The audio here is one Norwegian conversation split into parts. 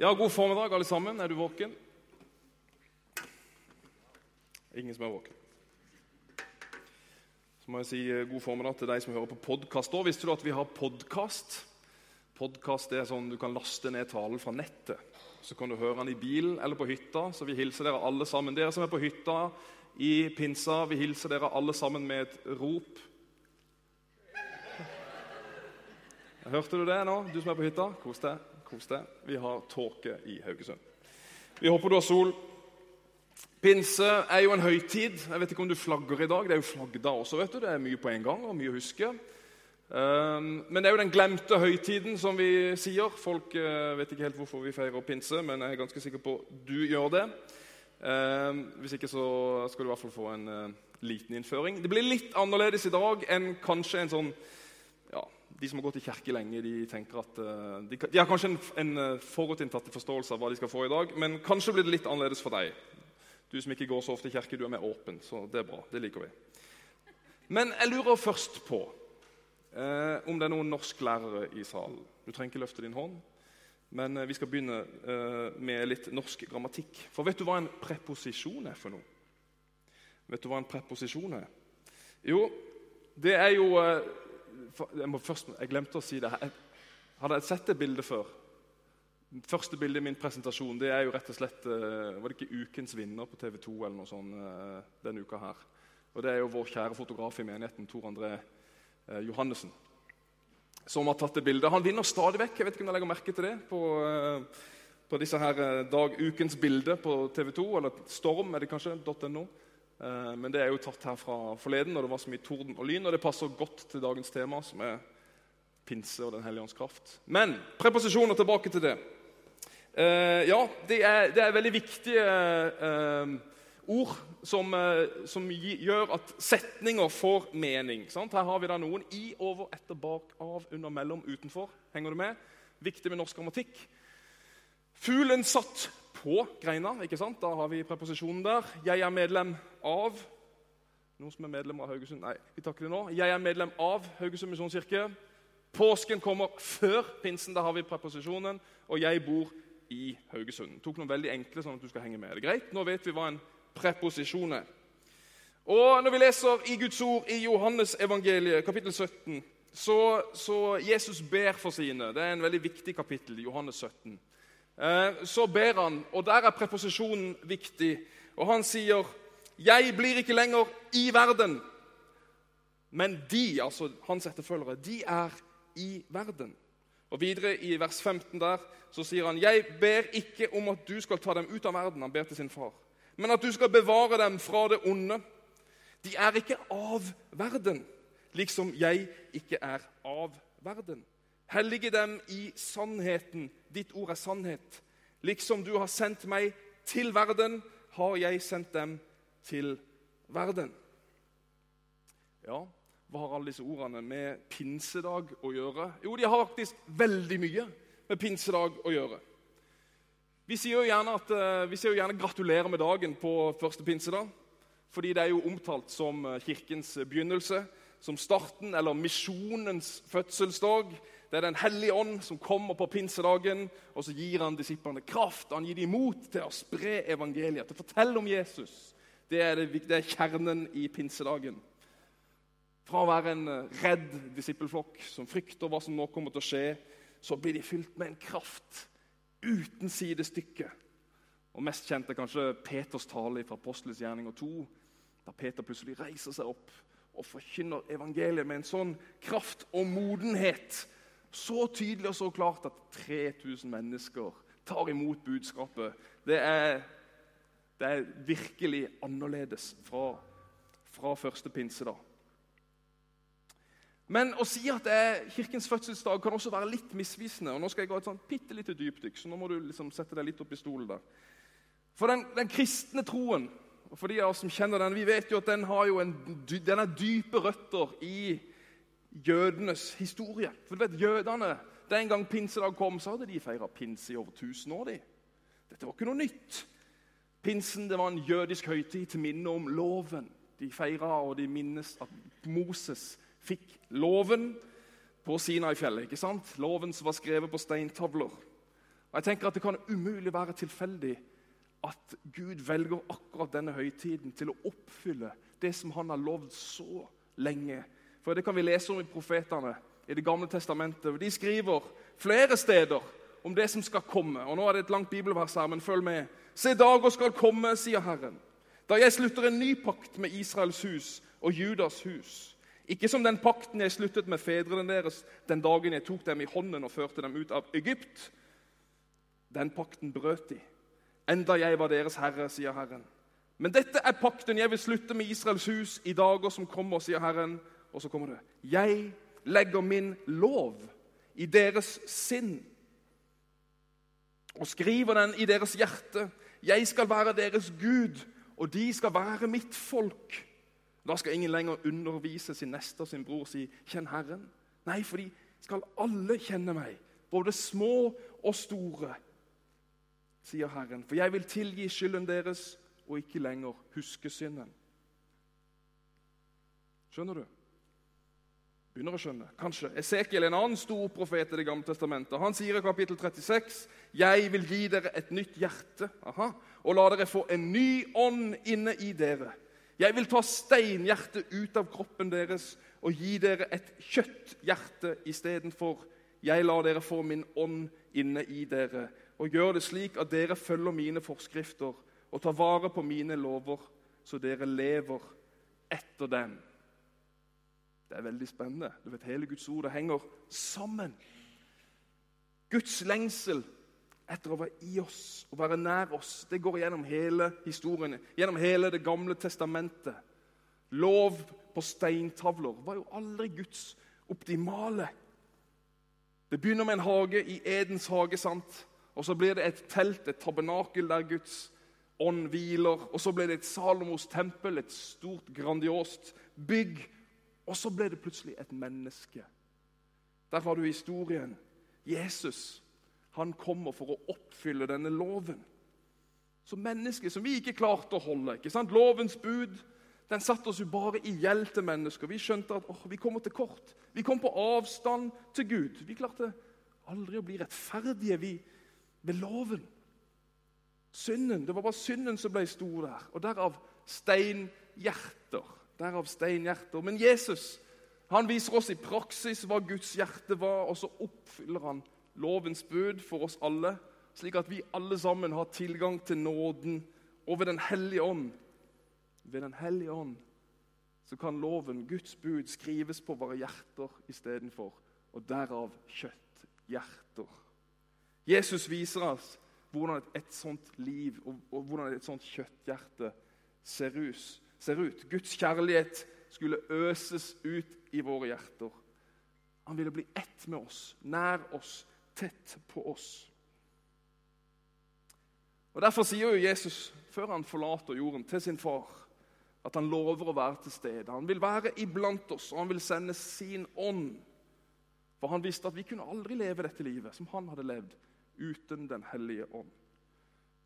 Ja, god formiddag, alle sammen. Er du våken? Ingen som er våken. Så må jeg si eh, god formiddag til deg som hører på podkast. Visste du at vi har podkast? Podkast er sånn du kan laste ned talen fra nettet. Så kan du høre den i bilen eller på hytta. Så vi hilser dere alle sammen. Dere som er på hytta i pinsa, vi hilser dere alle sammen med et rop. Hørte du det nå, du som er på hytta? Kos deg. Kos deg. Vi har tåke i Haugesund. Vi håper du har sol. Pinse er jo en høytid. Jeg vet ikke om du flagger i dag. Det er jo flaggdag også. vet du. Det er mye på en gang og mye å huske. Um, men det er jo den glemte høytiden, som vi sier. Folk uh, vet ikke helt hvorfor vi feirer pinse, men jeg er ganske sikker på du gjør det. Um, hvis ikke så skal du i hvert fall få en uh, liten innføring. Det blir litt annerledes i dag enn kanskje en sånn de som har gått i kirke lenge, de tenker at uh, de, de, har kanskje en, en uh, forutinntatt forståelse av hva de skal få i dag, men kanskje blir det litt annerledes for deg. Du som ikke går så ofte i kirke, du er mer åpen, så det er bra. Det liker vi. Men jeg lurer først på eh, om det er noen norsklærere i salen. Du trenger ikke løfte din hånd, men vi skal begynne med litt norsk grammatikk. For vet du hva en preposisjon er for noe? Vet du hva en preposisjon er? Jo, det er jo jeg, først, jeg glemte å si det. Jeg hadde sett det bildet før. Første bilde i min presentasjon det er jo rett og slett eh, Var det ikke Ukens vinner på TV 2 eller noe sånt eh, denne uka her? Og Det er jo vår kjære fotograf i menigheten, Tor André eh, Johannessen, som har tatt det bildet. Han vinner stadig vekk. Jeg vet ikke om dere legger merke til det på, på disse her dag, ukens bilde på TV 2, eller Storm er det kanskje, .no. Eh, men det er jo tatt her fra forleden og det var så mye torden og lyn. Og det passer godt til dagens tema, som er pinse og Den hellige ånds kraft. Men preposisjoner tilbake til det. Eh, ja, det er, det er veldig viktige eh, ord som, som, gjør at setninger får mening. Sant? Her har vi da noen i, over, etter, bak, av, under, mellom, utenfor. Henger du med? Viktig med norsk grammatikk. Fuglen satt på greina. ikke sant? Da har vi preposisjonen der. Jeg er medlem av Noen som er medlem av Haugesund? Nei, vi tar det nå. Jeg er medlem av Haugesund misjonskirke. Påsken kommer før pinsen. Da har vi preposisjonen. Og jeg bor i Haugesund. Jeg tok noen veldig enkle sånn at du skal henge med. Er det greit? Nå vet vi hva en preposisjon er. Og Når vi leser i Guds ord i Johannes evangeliet, kapittel 17, så, så Jesus ber for sine. Det er en veldig viktig kapittel. Johannes 17. Eh, så ber han, og der er preposisjonen viktig. Og han sier, 'Jeg blir ikke lenger i verden', men de, altså hans etterfølgere, de er i verden. Og Videre i vers 15 der, så sier han, 'Jeg ber ikke om at du skal ta dem ut av verden', han ber til sin far, 'men at du skal bevare dem fra det onde'. De er ikke av verden, liksom jeg ikke er av verden. Hellige dem i sannheten. Ditt ord er sannhet. Liksom du har sendt meg til verden, har jeg sendt dem til verden. Ja, hva har alle disse ordene med pinsedag å gjøre? Jo, de har faktisk veldig mye med pinsedag å gjøre. Vi sier jo gjerne, at, eh, vi sier jo gjerne 'gratulerer med dagen' på første pinsedag. Fordi det er jo omtalt som eh, kirkens begynnelse, som starten eller misjonens fødselsdag. Det er Den hellige ånd som kommer på pinsedagen, og så gir han disiplene kraft. Han gir dem mot til å spre evangeliet, til å fortelle om Jesus. Det er, det, det er kjernen i pinsedagen. Fra å være en eh, redd disippelflokk som frykter hva som nå kommer til å skje, så blir de fylt med en kraft uten sidestykke. Og Mest kjent er kanskje Peters tale fra Apostelens gjerninger 2, da Peter plutselig reiser seg opp og forkynner evangeliet med en sånn kraft og modenhet så tydelig og så klart at 3000 mennesker tar imot budskapet. Det er, det er virkelig annerledes fra, fra første pinsedag. Men å si at det er kirkens fødselsdag, kan også være litt misvisende. og Nå skal jeg gå et sånn bitte lite dypdykk, så nå må du liksom sette deg litt opp i stolen. der. For den, den kristne troen, og for de av oss som kjenner den, vi vet jo at den har jo en, den er dype røtter i jødenes historie. For du vet, Jødene den gang pinsedag kom, så hadde de feira pinse i over 1000 år. De. Dette var ikke noe nytt. Pinsen det var en jødisk høytid til minne om loven. De feira og de minnes at Moses fikk loven på Sinai-fjellet. ikke sant? Loven som var skrevet på steintavler. Og jeg tenker at Det kan umulig være tilfeldig at Gud velger akkurat denne høytiden til å oppfylle det som han har lovd så lenge. For Det kan vi lese om i profetene i Det gamle testamentet. De skriver flere steder om det som skal komme. Og Nå er det et langt bibelvers her, men følg med. Se, dager skal komme, sier Herren, da jeg slutter en ny pakt med Israels hus og Judas hus. Ikke som den pakten jeg sluttet med fedrene deres den dagen jeg tok dem i hånden og førte dem ut av Egypt. Den pakten brøt de, enda jeg var deres herre, sier Herren. Men dette er pakten jeg vil slutte med Israels hus i dager som kommer, sier Herren. Og så kommer det. Jeg legger min lov i deres sinn og skriver den i deres hjerte. Jeg skal være deres Gud, og de skal være mitt folk. Da skal ingen lenger undervise sin neste og sin bror og si 'Kjenn Herren'. Nei, for de skal alle kjenne meg, både små og store, sier Herren. For jeg vil tilgi skylden deres og ikke lenger huske synden. Skjønner du? Begynner å skjønne, kanskje. Esekiel, en annen stor profet i Det gamle testamentet, han sier i kapittel 36.: Jeg vil gi dere et nytt hjerte aha, og la dere få en ny ånd inne i dere. Jeg vil ta steinhjertet ut av kroppen deres og gi dere et kjøtthjerte istedenfor. Jeg lar dere få min ånd inne i dere og gjør det slik at dere følger mine forskrifter og tar vare på mine lover, så dere lever etter dem. Det er veldig spennende. Du vet, Hele Guds ord henger sammen. Guds lengsel etter å være i oss og være nær oss, det går gjennom hele historien, gjennom hele Det gamle testamentet. Lov på steintavler var jo aldri Guds optimale. Det begynner med en hage i Edens hage. sant? Og så blir det et telt, et tabernakel der Guds ånd hviler. Og så blir det et Salomos tempel, et stort, grandiost bygg. Og så ble det plutselig et menneske. Der har du historien. Jesus han kommer for å oppfylle denne loven. Som menneske som vi ikke klarte å holde. ikke sant? Lovens bud den satte oss jo bare i gjeld til mennesker. Vi skjønte at oh, vi kommer til kort. Vi kom på avstand til Gud. Vi klarte aldri å bli rettferdige vi, ved loven. Synden, Det var bare synden som ble stor der. Og derav steinhjerter. Derav steinhjerter. Men Jesus han viser oss i praksis hva Guds hjerte var, og så oppfyller han lovens bud for oss alle, slik at vi alle sammen har tilgang til nåden. Og ved Den hellige ånd ved Den hellige ånd så kan loven, Guds bud, skrives på våre hjerter istedenfor. Og derav kjøtthjerter. Jesus viser oss hvordan et sånt liv og hvordan et sånt kjøtthjerte ser ut. Ser ut. Guds kjærlighet skulle øses ut i våre hjerter. Han ville bli ett med oss, nær oss, tett på oss. Og Derfor sier jo Jesus, før han forlater jorden, til sin far at han lover å være til stede. Han vil være iblant oss, og han vil sende sin ånd. For han visste at vi kunne aldri leve dette livet som han hadde levd uten Den hellige ånd.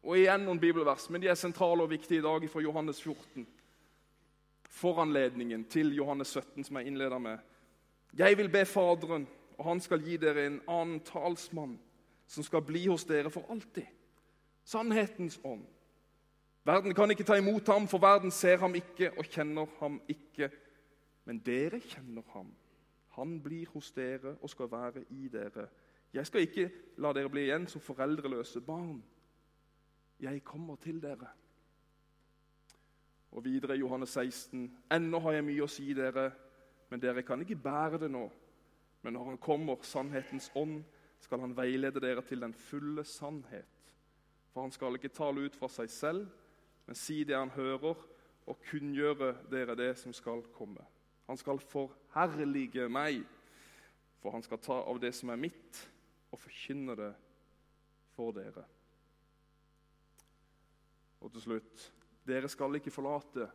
Og igjen noen bibelvers, men de er sentrale og viktige i dag fra Johannes 14. Foranledningen til Johannes 17, som jeg innleder med. Jeg vil be Faderen, og han skal gi dere en annen talsmann, som skal bli hos dere for alltid. Sannhetens ånd. Verden kan ikke ta imot ham, for verden ser ham ikke og kjenner ham ikke. Men dere kjenner ham. Han blir hos dere og skal være i dere. Jeg skal ikke la dere bli igjen som foreldreløse barn. Jeg kommer til dere. Og videre i Johannes 16.: Ennå har jeg mye å si dere, men dere kan ikke bære det nå. Men når Han kommer, sannhetens ånd, skal Han veilede dere til den fulle sannhet. For Han skal ikke tale ut fra seg selv, men si det Han hører, og kunngjøre dere det som skal komme. Han skal forherlige meg, for Han skal ta av det som er mitt, og forkynne det for dere. Og til slutt dere skal ikke forlate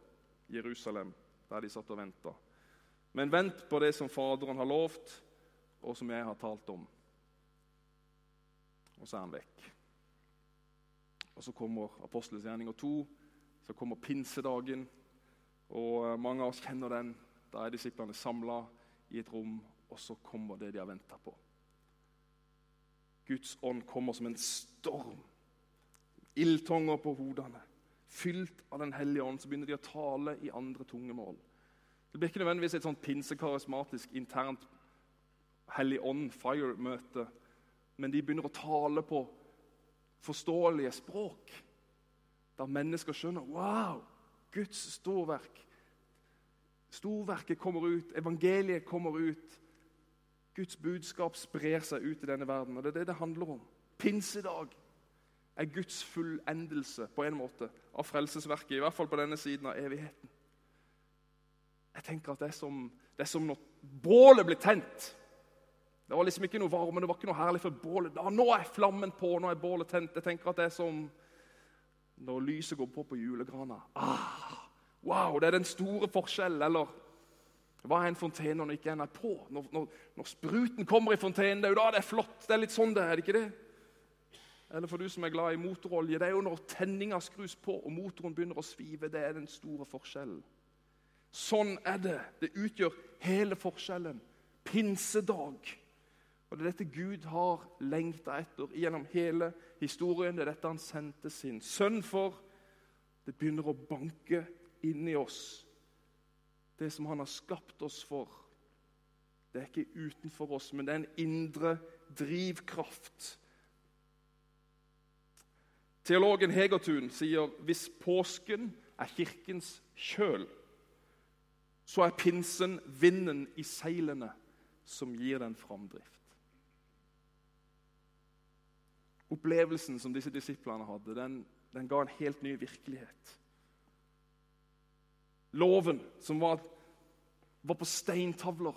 Jerusalem, der de satt og venta. Men vent på det som Faderen har lovt, og som jeg har talt om. Og så er han vekk. Og så kommer Apostelens gjerninger 2. Så kommer pinsedagen. Og eh, mange av oss kjenner den. Da er disiplene samla i et rom, og så kommer det de har venta på. Guds ånd kommer som en storm. Ildtonger på hodene. Fylt av Den hellige ånd så begynner de å tale i andre tungemål. Det blir ikke nødvendigvis et sånt pinsekarismatisk internt Hellig ånd, fire-møte, men de begynner å tale på forståelige språk. Der mennesker skjønner Wow! Guds storverk. Storverket kommer ut, evangeliet kommer ut. Guds budskap sprer seg ut i denne verden. og Det er det det handler om. Pinsedag er Guds fullendelse på en måte av frelsesverket, i hvert fall på denne siden av evigheten. Jeg tenker at Det er som, det er som når bålet blir tent. Det var liksom ikke noe varme, det var ikke noe herlig for bålet. Da, nå er flammen på, nå er bålet tent. Jeg tenker at det er som når lyset går på på julegrana. Ah, wow, det er den store forskjellen. Eller hva er en fontene når den ikke er på? Når, når, når, spruten kommer i fontenen, det er jo da det er flott. Det er litt sånn det er, det ikke det? Eller for du som er glad i motorolje, det er jo når tenninga skrus på og motoren begynner å svive. Det er den store forskjellen. Sånn er det. Det utgjør hele forskjellen. Pinsedag. Og Det er dette Gud har lengta etter gjennom hele historien. Det er dette han sendte sin sønn for. Det begynner å banke inni oss, det som han har skapt oss for. Det er ikke utenfor oss, men det er en indre drivkraft. Teologen Hegertun sier hvis påsken er kirkens kjøl, så er pinsen vinden i seilene som gir den framdrift. Opplevelsen som disse disiplene hadde, den, den ga en helt ny virkelighet. Loven, som var, var på steintavler,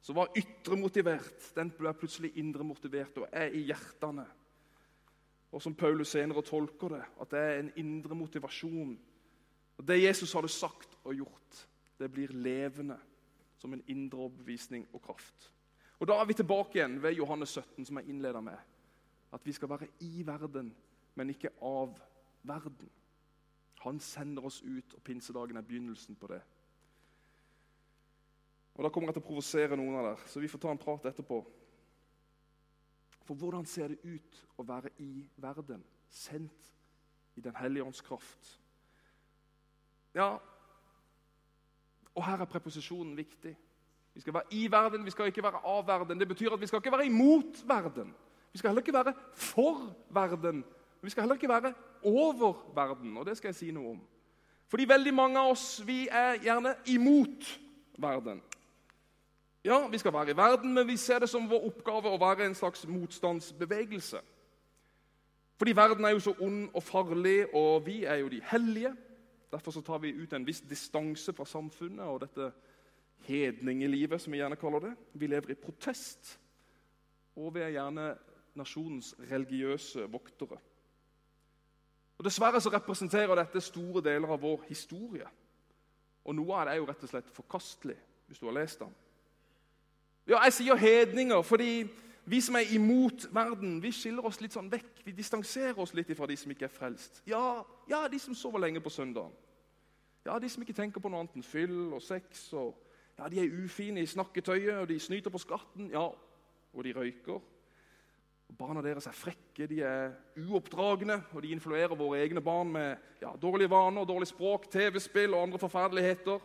som var ytre motivert, den ble plutselig indre motivert og er i hjertene. Og som Paulus senere tolker det, at det er en indre motivasjon. Og Det Jesus hadde sagt og gjort, det blir levende som en indre overbevisning og kraft. Og Da er vi tilbake igjen ved Johannes 17, som jeg innleda med. At vi skal være i verden, men ikke av verden. Han sender oss ut, og pinsedagen er begynnelsen på det. Og Da kommer jeg til å provosere noen av dere, så vi får ta en prat etterpå. For hvordan ser det ut å være i verden, sendt i Den hellige ånds kraft? Ja, og her er preposisjonen viktig. Vi skal være i verden, vi skal ikke være av verden. Det betyr at vi skal ikke være imot verden. Vi skal heller ikke være for verden. Vi skal heller ikke være over verden, og det skal jeg si noe om. Fordi veldig mange av oss vi er gjerne imot verden. Ja, vi skal være i verden, men vi ser det som vår oppgave å være en slags motstandsbevegelse. Fordi verden er jo så ond og farlig, og vi er jo de hellige. Derfor så tar vi ut en viss distanse fra samfunnet og dette hedningelivet, som vi gjerne kaller det. Vi lever i protest, og vi er gjerne nasjonens religiøse voktere. Og Dessverre så representerer dette store deler av vår historie. Og noe av det er jo rett og slett forkastelig, hvis du har lest den. Ja, Jeg sier hedninger fordi vi som er imot verden, vi skiller oss litt sånn vekk. Vi distanserer oss litt fra de som ikke er frelst. Ja, ja, de som sover lenge på søndagen. Ja, de som ikke tenker på noe annet enn fyll og sex. og ja, De er ufine i snakketøyet, og de snyter på skatten. Ja, og de røyker. Barna deres er frekke, de er uoppdragne, og de influerer våre egne barn med ja, dårlige vaner, dårlig språk, TV-spill og andre forferdeligheter.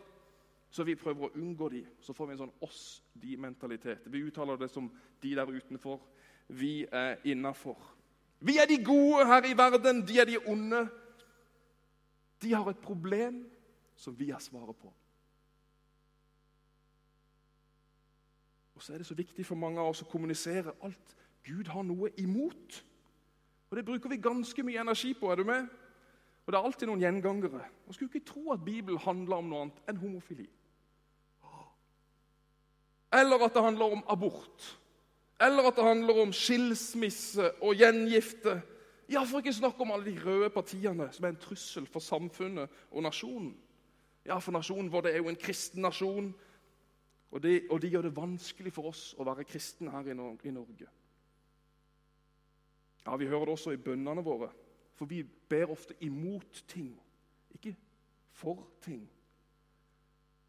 Så vi prøver å unngå de. Så får vi en sånn oss-de-mentalitet. Vi uttaler det som de der utenfor. Vi er innafor. Vi er de gode her i verden, de er de onde. De har et problem som vi har svaret på. Og så er det så viktig for mange av oss å kommunisere alt Gud har noe imot. Og Det bruker vi ganske mye energi på. er du med? Og Det er alltid noen gjengangere. Man skulle ikke tro at Bibelen handler om noe annet enn homofili. Eller at det handler om abort. Eller at det handler om skilsmisse og gjengifte. Ja, For ikke snakke om alle de røde partiene som er en trussel for samfunnet og nasjonen. Ja, for nasjonen vår det er jo en kristen nasjon, og de, og de gjør det vanskelig for oss å være kristne her i Norge. Ja, Vi hører det også i bønnene våre, for vi ber ofte imot ting, ikke for ting.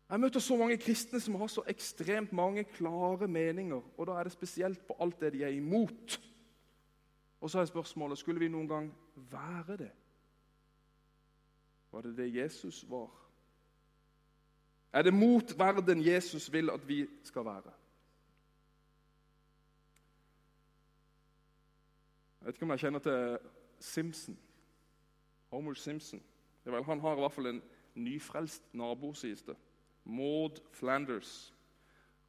Jeg møter så mange kristne som har så ekstremt mange klare meninger, og da er det spesielt på alt det de er imot. Og så er spørsmålet skulle vi noen gang være det. Var det det Jesus var? Er det mot verden Jesus vil at vi skal være? Jeg vet ikke om jeg kjenner til Simpson. Homer Simpson. Vel, han har i hvert fall en nyfrelst nabo, sies det. Maud Flanders.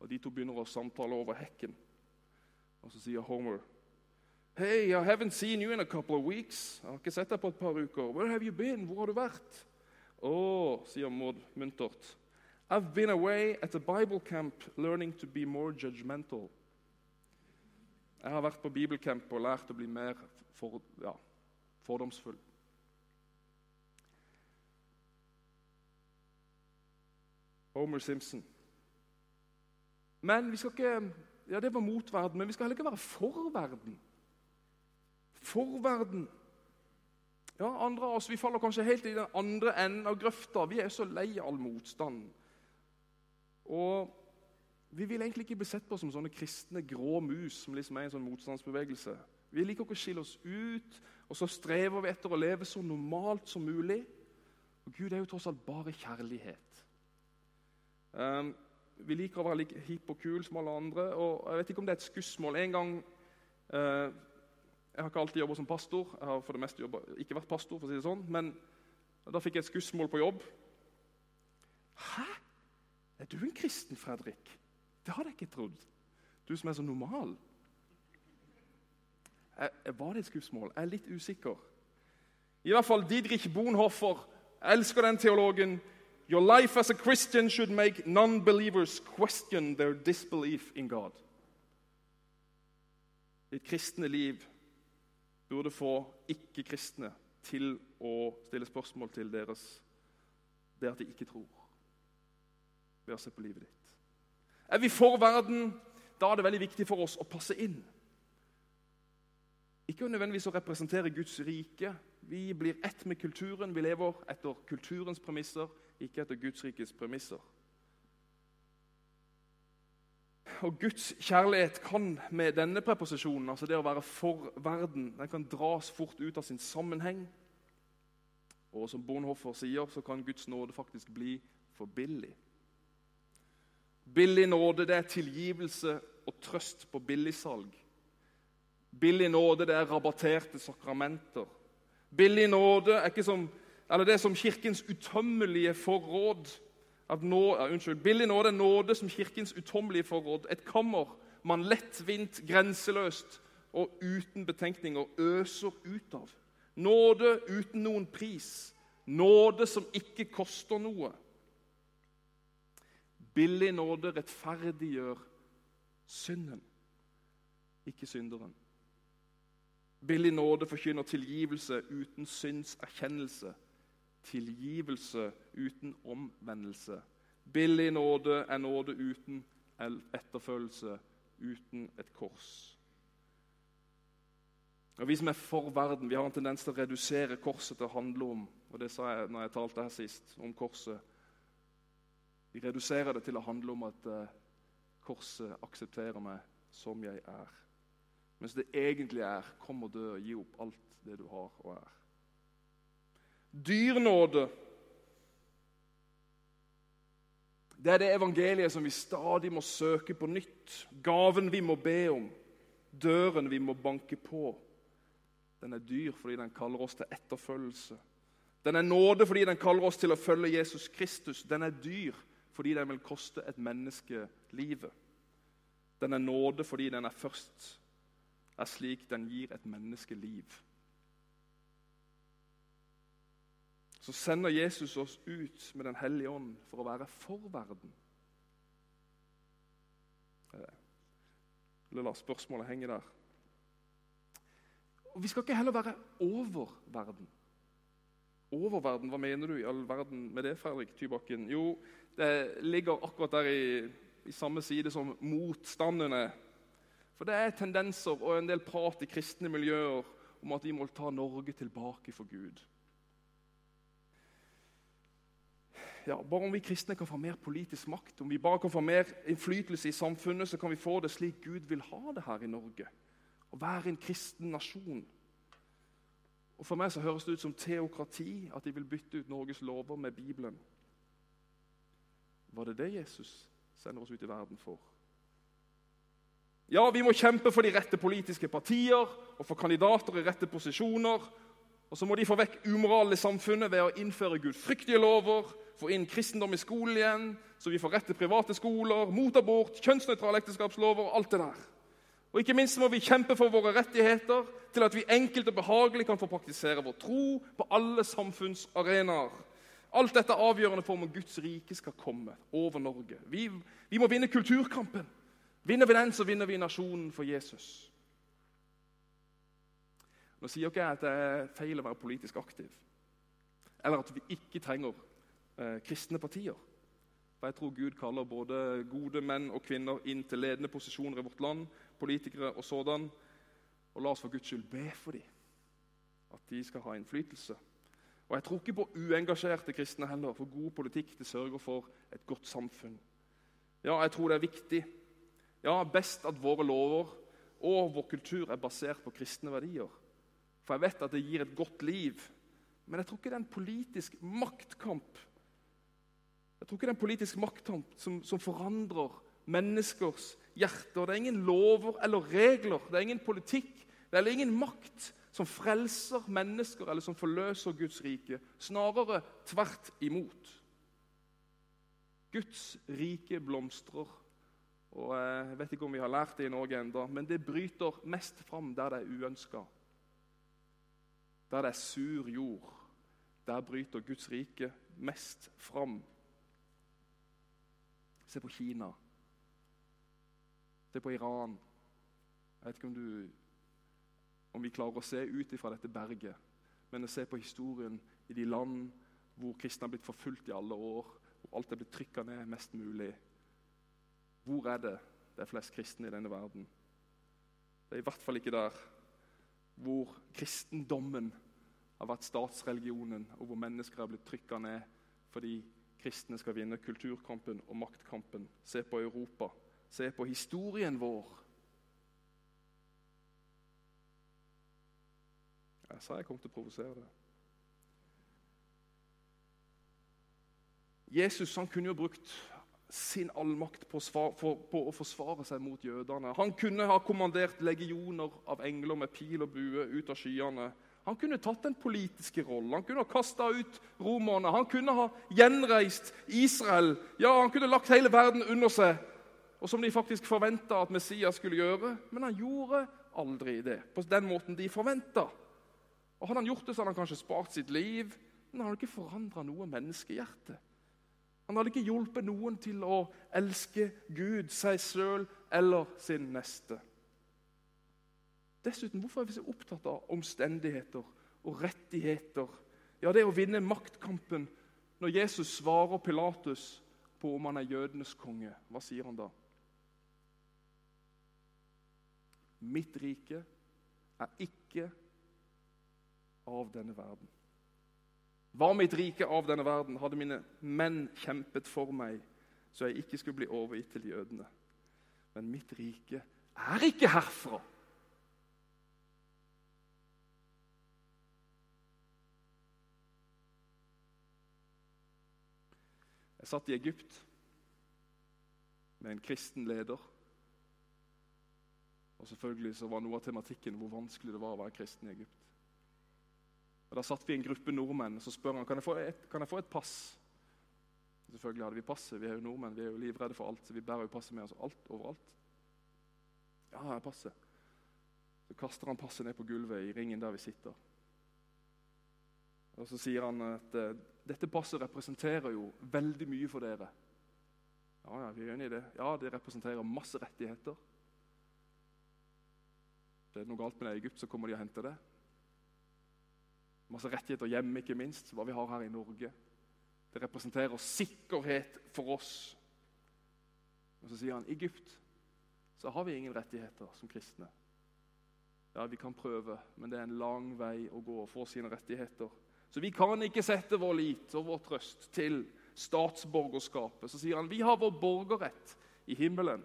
Og De to begynner å samtale over hekken. Og Så sier Homer Hey, I haven't seen you in a couple of weeks. Jeg har ikke sett deg på et par uker. Where have you been? Hvor har du vært? Å, oh, sier Maud muntert. I've been away at a Bible camp learning to be more judgmental. Jeg har vært på bibelcamp og lært å bli mer for, ja, fordomsfull. Homer Simpson. Men vi skal ikke Ja, det var mot verden, men vi skal heller ikke være for verden. For verden. Ja, andre av oss vi faller kanskje helt i den andre enden av grøfta. Vi er så lei all motstand. Og vi vil egentlig ikke bli sett på som sånne kristne grå mus som liksom er en sånn motstandsbevegelse. Vi liker ikke å skille oss ut, og så strever vi etter å leve så normalt som mulig. Og Gud er jo tross alt bare kjærlighet. Um, vi liker å være like hipp og kul som alle andre. og Jeg vet ikke om det er et skussmål. En gang uh, Jeg har ikke alltid jobba som pastor. Jeg har for det meste jobbet, ikke vært pastor, for å si det sånn, men da fikk jeg et skussmål på jobb. Hæ? Er du en kristen, Fredrik? Det hadde jeg ikke trodd. Du som er så normal. Jeg, var det et skussmål? Jeg er litt usikker. I hvert fall Didrich Bonhoffer. Jeg elsker den teologen. Your life as a Christian should make non-believers question their disbelief in God. Ditt kristne liv burde få ikke-kristne til å stille spørsmål til deres det at de ikke tror, ved å se på livet ditt. Er vi for verden, da er det veldig viktig for oss å passe inn. Ikke nødvendigvis å representere Guds rike. Vi blir ett med kulturen. Vi lever etter kulturens premisser, ikke etter Guds rikes premisser. Og Guds kjærlighet kan med denne preposisjonen, altså det å være for verden, den kan dras fort ut av sin sammenheng. Og som Bonhoffer sier, så kan Guds nåde faktisk bli for billig. Billig nåde det er tilgivelse og trøst på billigsalg. Billig nåde det er rabatterte sakramenter. Billig nåde er ikke som, eller det er som Kirkens utømmelige forråd. Nå, ja, unnskyld, Billig nåde er nåde som Kirkens utømmelige forråd. Et kammer man lettvint, grenseløst og uten betenkninger øser ut av. Nåde uten noen pris. Nåde som ikke koster noe. Billig nåde rettferdiggjør synden, ikke synderen. Billig nåde forkynner tilgivelse uten syndserkjennelse. Tilgivelse uten omvendelse. Billig nåde er nåde uten etterfølgelse, uten et kors. Og Vi som er for verden, vi har en tendens til å redusere korset til å handle om og det sa jeg når jeg talte her sist, om korset vi reduserer det til å handle om at uh, korset aksepterer meg som jeg er. Mens det egentlig er 'kom og dø, gi opp alt det du har og er'. Dyrnåde. Det er det evangeliet som vi stadig må søke på nytt. Gaven vi må be om. Døren vi må banke på. Den er dyr fordi den kaller oss til etterfølgelse. Den er nåde fordi den kaller oss til å følge Jesus Kristus. Den er dyr fordi den vil koste et menneske livet. Den er nåde fordi den er først er slik den gir et menneske liv. Så sender Jesus oss ut med Den hellige ånd for å være for verden. La spørsmålet henge der. Vi skal ikke heller være over verden. Over verden, Hva mener du i all verden med det, Fredrik Tybakken? Jo, det ligger akkurat der i, i samme side som motstandene. For det er tendenser og en del prat i kristne miljøer om at vi må ta Norge tilbake for Gud. Ja, bare om vi kristne kan få mer politisk makt, om vi bare kan få mer innflytelse i samfunnet, så kan vi få det slik Gud vil ha det her i Norge. Å være en kristen nasjon. Og For meg så høres det ut som teokrati at de vil bytte ut Norges lover med Bibelen. Var det det Jesus sender oss ut i verden for? Ja, vi må kjempe for de rette politiske partier og for kandidater i rette posisjoner. Og så må de få vekk umoralen i samfunnet ved å innføre gudfryktige lover, få inn kristendom i skolen igjen, så vi får rett til private skoler, mot abort, kjønnsnøytrale ekteskapslover og alt det der. Og ikke minst må vi kjempe for våre rettigheter til at vi enkelt og behagelig kan få praktisere vår tro på alle samfunnsarenaer. Alt dette er avgjørende for om Guds rike skal komme over Norge. Vi, vi må vinne kulturkampen. Vinner vi den, så vinner vi nasjonen for Jesus. Nå sier ikke jeg at det er feil å være politisk aktiv, eller at vi ikke trenger eh, kristne partier. For Jeg tror Gud kaller både gode menn og kvinner inn til ledende posisjoner i vårt land, politikere og sådan. Og la oss for Guds skyld be for dem, at de skal ha innflytelse. Og Jeg tror ikke på uengasjerte kristne heller, for god politikk det sørger for et godt samfunn. Ja, jeg tror det er viktig ja, best at våre lover og vår kultur er basert på kristne verdier. For jeg vet at det gir et godt liv. Men jeg tror ikke det er en politisk maktkamp Jeg tror ikke det er en politisk maktkamp som, som forandrer menneskers hjerter. Det er ingen lover eller regler, det er ingen politikk det er ingen makt som frelser mennesker eller som forløser Guds rike. Snarere tvert imot. Guds rike blomstrer og eh, Jeg vet ikke om vi har lært det i Norge enda, men det bryter mest fram der det er uønska. Der det er sur jord. Der bryter Guds rike mest fram. Se på Kina. Se på Iran. Jeg vet ikke om, du, om vi klarer å se ut fra dette berget, men å se på historien i de land hvor kristne har blitt forfulgt i alle år, hvor alt er blitt trykka ned mest mulig. Hvor er det det er flest kristne i denne verden? Det er i hvert fall ikke der hvor kristendommen har vært statsreligionen, og hvor mennesker har blitt trykka ned fordi kristne skal vinne kulturkampen og maktkampen. Se på Europa. Se på historien vår. Jeg sa jeg kom til å provosere det. Jesus han kunne jo brukt sin allmakt på, å forsvare seg mot jødene. Han kunne ha kommandert legioner av engler med pil og bue ut av skyene. Han kunne tatt den politiske rollen, han kunne ha kasta ut romerne. Han kunne ha gjenreist Israel. Ja, Han kunne lagt hele verden under seg, og som de faktisk forventa at Messias skulle gjøre. Men han gjorde aldri det på den måten de forventa. Og hadde han gjort det, så hadde han kanskje spart sitt liv, men han hadde ikke forandra noe menneskehjerte. Han hadde ikke hjulpet noen til å elske Gud, seg sjøl eller sin neste. Dessuten, hvorfor er vi så opptatt av omstendigheter og rettigheter? Ja, det er å vinne maktkampen når Jesus svarer Pilatus på om han er jødenes konge. Hva sier han da? Mitt rike er ikke av denne verden. Var mitt rike av denne verden, hadde mine menn kjempet for meg, så jeg ikke skulle bli overgitt til jødene. Men mitt rike er ikke herfra. Jeg satt i Egypt med en kristen leder. Og selvfølgelig så var noe av tematikken hvor vanskelig det var å være kristen i Egypt. Og Da satt vi en gruppe nordmenn og så spør han, kan jeg få et, kan jeg få et pass. Selvfølgelig hadde vi passet. Vi er jo nordmenn, vi er jo livredde for alt. så Vi bærer jo passet med oss alt, overalt. Ja, jeg passet. Så kaster han passet ned på gulvet i ringen der vi sitter. Og Så sier han at uh, dette passet representerer jo veldig mye for dere. Ja, ja, vi er enige i det. Ja, det representerer masse rettigheter. Det er noe galt med det i Egypt, så kommer de og henter det. Masse rettigheter hjemme, ikke minst, hva vi har her i Norge. Det representerer sikkerhet for oss. Og Så sier han Egypt så har vi ingen rettigheter som kristne. Ja, Vi kan prøve, men det er en lang vei å gå for sine rettigheter. Så vi kan ikke sette vår lit og vår trøst til statsborgerskapet. Så sier han vi har vår borgerrett i himmelen.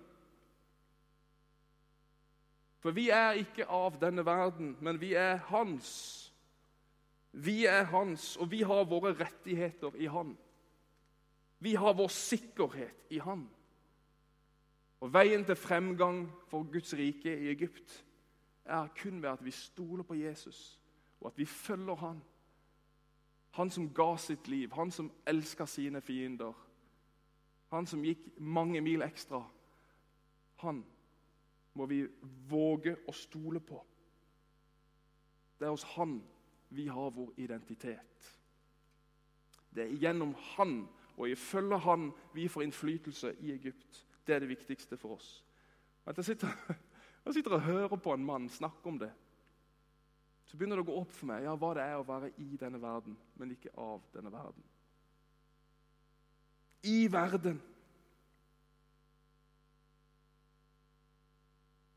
For vi er ikke av denne verden, men vi er hans. Vi er hans, og vi har våre rettigheter i han. Vi har vår sikkerhet i han. Og Veien til fremgang for Guds rike i Egypt er kun ved at vi stoler på Jesus, og at vi følger han. Han som ga sitt liv, han som elska sine fiender. Han som gikk mange mil ekstra. Han må vi våge å stole på. Det er hos han vi har vår identitet. Det er gjennom han og ifølge han vi får innflytelse i Egypt. Det er det viktigste for oss. Jeg sitter, jeg sitter og hører på en mann snakke om det. Så begynner det å gå opp for meg ja, hva det er å være i denne verden, men ikke av denne verden. I verden.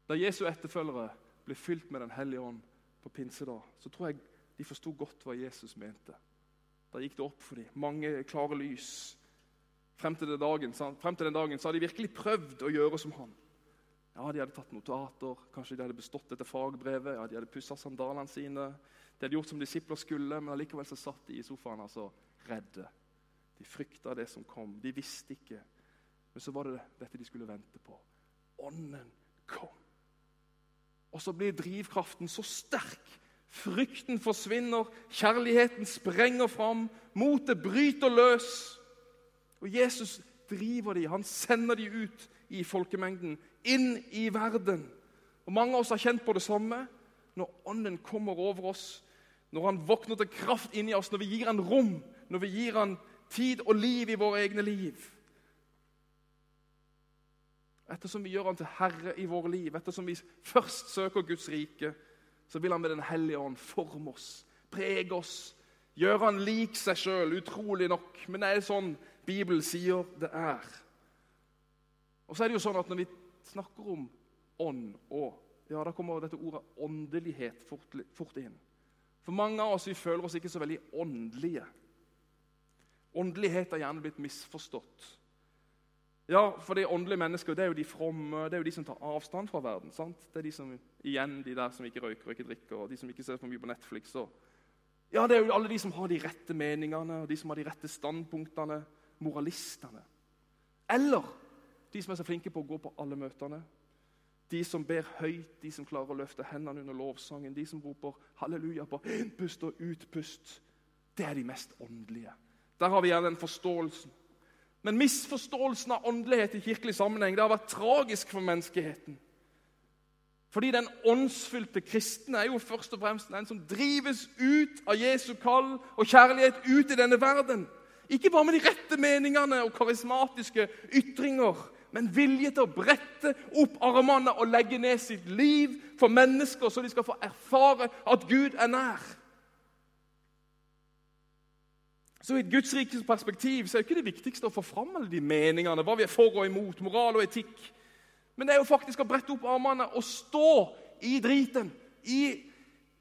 Da Jesu etterfølgere ble fylt med Den hellige ånd på pinsedag, så tror jeg de forsto godt hva Jesus mente. Da gikk det opp for dem. Mange klare lys. Frem til, den dagen, frem til den dagen så hadde de virkelig prøvd å gjøre som han. Ja, De hadde tatt notater, kanskje de hadde bestått dette fagbrevet, ja, de hadde pussa sandalene sine. De hadde gjort som disipler skulle, men allikevel så satt de i sofaen altså redde. De frykta det som kom. De visste ikke. Men så var det dette de skulle vente på. Ånden kom. Og så blir drivkraften så sterk. Frykten forsvinner, kjærligheten sprenger fram, motet bryter løs. Og Jesus driver de, han sender de ut i folkemengden inn i verden. Og Mange av oss har kjent på det samme når Ånden kommer over oss. Når han våkner til kraft inni oss, når vi gir han rom, når vi gir han tid og liv i våre egne liv. Ettersom vi gjør han til herre i våre liv, ettersom vi først søker Guds rike, så vil han med Den hellige ånd forme oss, prege oss, gjøre han lik seg sjøl, utrolig nok. Men det er sånn Bibelen sier det er. Og så er det jo sånn at Når vi snakker om ånd og ja, Da kommer dette ordet åndelighet fort, fort inn. For mange av oss vi føler oss ikke så veldig åndelige. Åndelighet er gjerne blitt misforstått. Ja, for de åndelige mennesker det er jo de fromme, det er jo de som tar avstand fra verden. sant? Det er de som, igjen de der som ikke røyker og ikke drikker, og de som ikke ser for mye på Netflix. Og, ja, Det er jo alle de som har de rette meningene, og de som har de rette standpunktene. Moralistene. Eller de som er så flinke på å gå på alle møtene. De som ber høyt, de som klarer å løfte hendene under lovsangen. De som roper halleluja på innpust og utpust. Det er de mest åndelige. Der har vi gjerne den forståelsen. Men misforståelsen av åndelighet i kirkelig sammenheng det har vært tragisk for menneskeheten. Fordi den åndsfylte kristne er jo først og fremst den som drives ut av Jesu kall og kjærlighet ut i denne verden. Ikke bare med de rette meningene og karismatiske ytringer, men vilje til å brette opp armene og legge ned sitt liv for mennesker, så de skal få erfare at Gud er nær. Så I et Guds rikes perspektiv så er det ikke det viktigste å få fram alle de meningene, hva vi er for og imot, moral og etikk. Men det er jo faktisk å brette opp armene og stå i driten, i,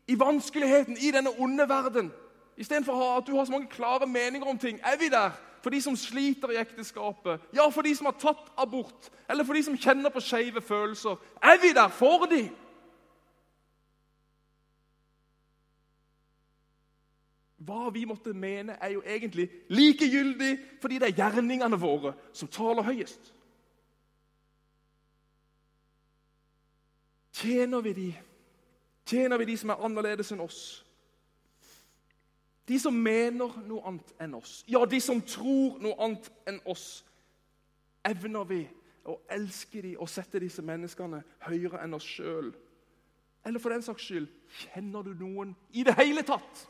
i vanskeligheten, i denne onde verden. Istedenfor at du har så mange klare meninger om ting. Er vi der for de som sliter i ekteskapet, ja, for de som har tatt abort, eller for de som kjenner på skeive følelser. Er vi der for de? Hva vi måtte mene, er jo egentlig likegyldig, fordi det er gjerningene våre som taler høyest. Tjener vi de? Tjener vi de som er annerledes enn oss? De som mener noe annet enn oss, ja, de som tror noe annet enn oss, evner vi å elske de og sette disse menneskene høyere enn oss sjøl? Eller for den saks skyld kjenner du noen i det hele tatt?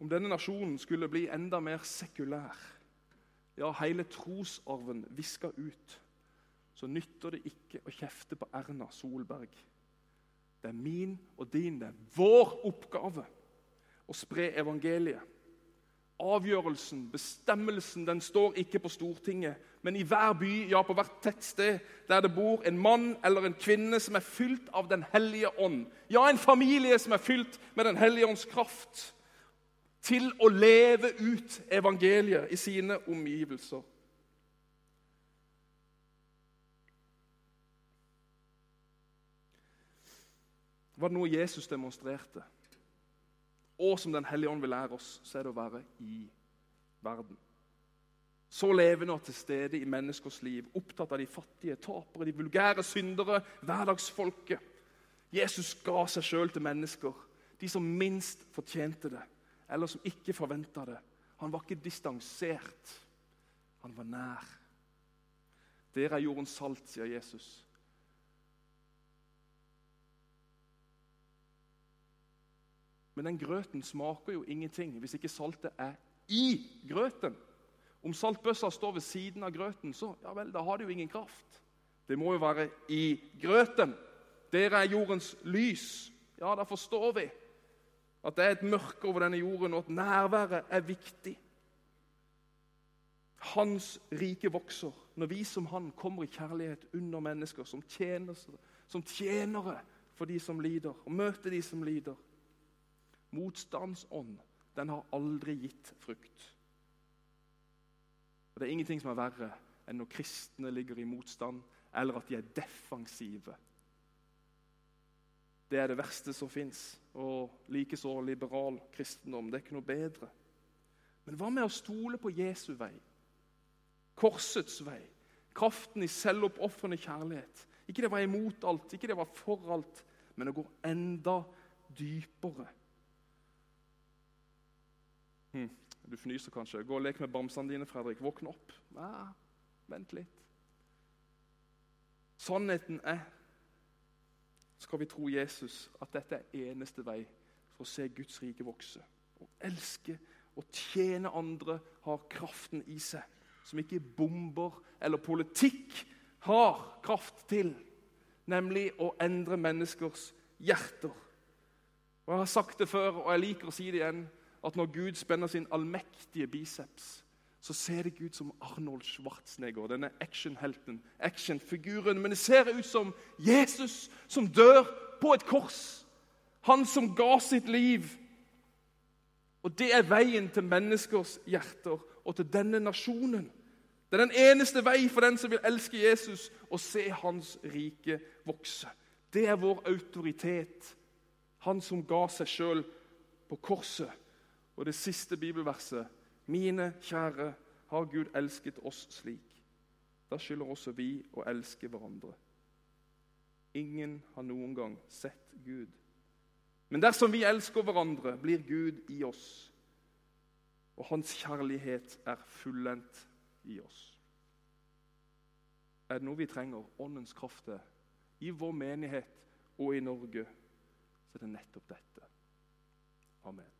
Om denne nasjonen skulle bli enda mer sekulær, ja, hele trosarven viska ut så nytter det ikke å kjefte på Erna Solberg. Det er min og din, det er vår oppgave å spre evangeliet. Avgjørelsen, bestemmelsen, den står ikke på Stortinget, men i hver by, ja, på hvert tettsted der det bor en mann eller en kvinne som er fylt av Den hellige ånd. Ja, en familie som er fylt med Den hellige ånds kraft. Til å leve ut evangeliet i sine omgivelser. Var det noe Jesus demonstrerte, og som Den hellige ånd vil lære oss, så er det å være i verden. Så levende og til stede i menneskers liv, opptatt av de fattige, tapere, de vulgære syndere, hverdagsfolket. Jesus ga seg sjøl til mennesker, de som minst fortjente det, eller som ikke forventa det. Han var ikke distansert, han var nær. Dere er jordens salt, sier Jesus. Men den grøten smaker jo ingenting hvis ikke saltet er i grøten. Om saltbøssa står ved siden av grøten, så ja vel, da har det jo ingen kraft. Det må jo være i grøten. Dere er jordens lys. Ja, da forstår vi at det er et mørke over denne jorden, og at nærværet er viktig. Hans rike vokser når vi som han kommer i kjærlighet under mennesker som, tjener, som tjenere for de som lider, og møter de som lider. Motstandsånd den har aldri gitt frukt. Og Det er ingenting som er verre enn når kristne ligger i motstand, eller at de er defensive. Det er det verste som fins. Og likeså liberal kristendom. Det er ikke noe bedre. Men hva med å stole på Jesu vei? Korsets vei. Kraften i selvoppofrende kjærlighet. Ikke det var imot alt, ikke det var for alt, men å gå enda dypere. Hm, du fnyser kanskje. Gå og lek med bamsene dine, Fredrik. Våkne opp. Ja, vent litt. Sannheten er, skal vi tro Jesus, at dette er eneste vei for å se Guds rike vokse. Å elske og tjene andre har kraften i seg, som ikke bomber eller politikk har kraft til, nemlig å endre menneskers hjerter. Og Jeg har sagt det før, og jeg liker å si det igjen at når Gud spenner sin allmektige biceps, så ser det ikke ut som Arnold Schwarzenegger, denne actionhelten, actionfiguren. Men det ser ut som Jesus som dør på et kors. Han som ga sitt liv. Og det er veien til menneskers hjerter og til denne nasjonen. Det er den eneste vei for den som vil elske Jesus og se hans rike vokse. Det er vår autoritet. Han som ga seg sjøl på korset og det siste bibelverset Mine kjære, har Gud elsket oss slik. Da skylder også vi å elske hverandre. Ingen har noen gang sett Gud. Men dersom vi elsker hverandre, blir Gud i oss, og hans kjærlighet er fullendt i oss. Er det noe vi trenger åndens kraft til i vår menighet og i Norge, så er det nettopp dette. Amen.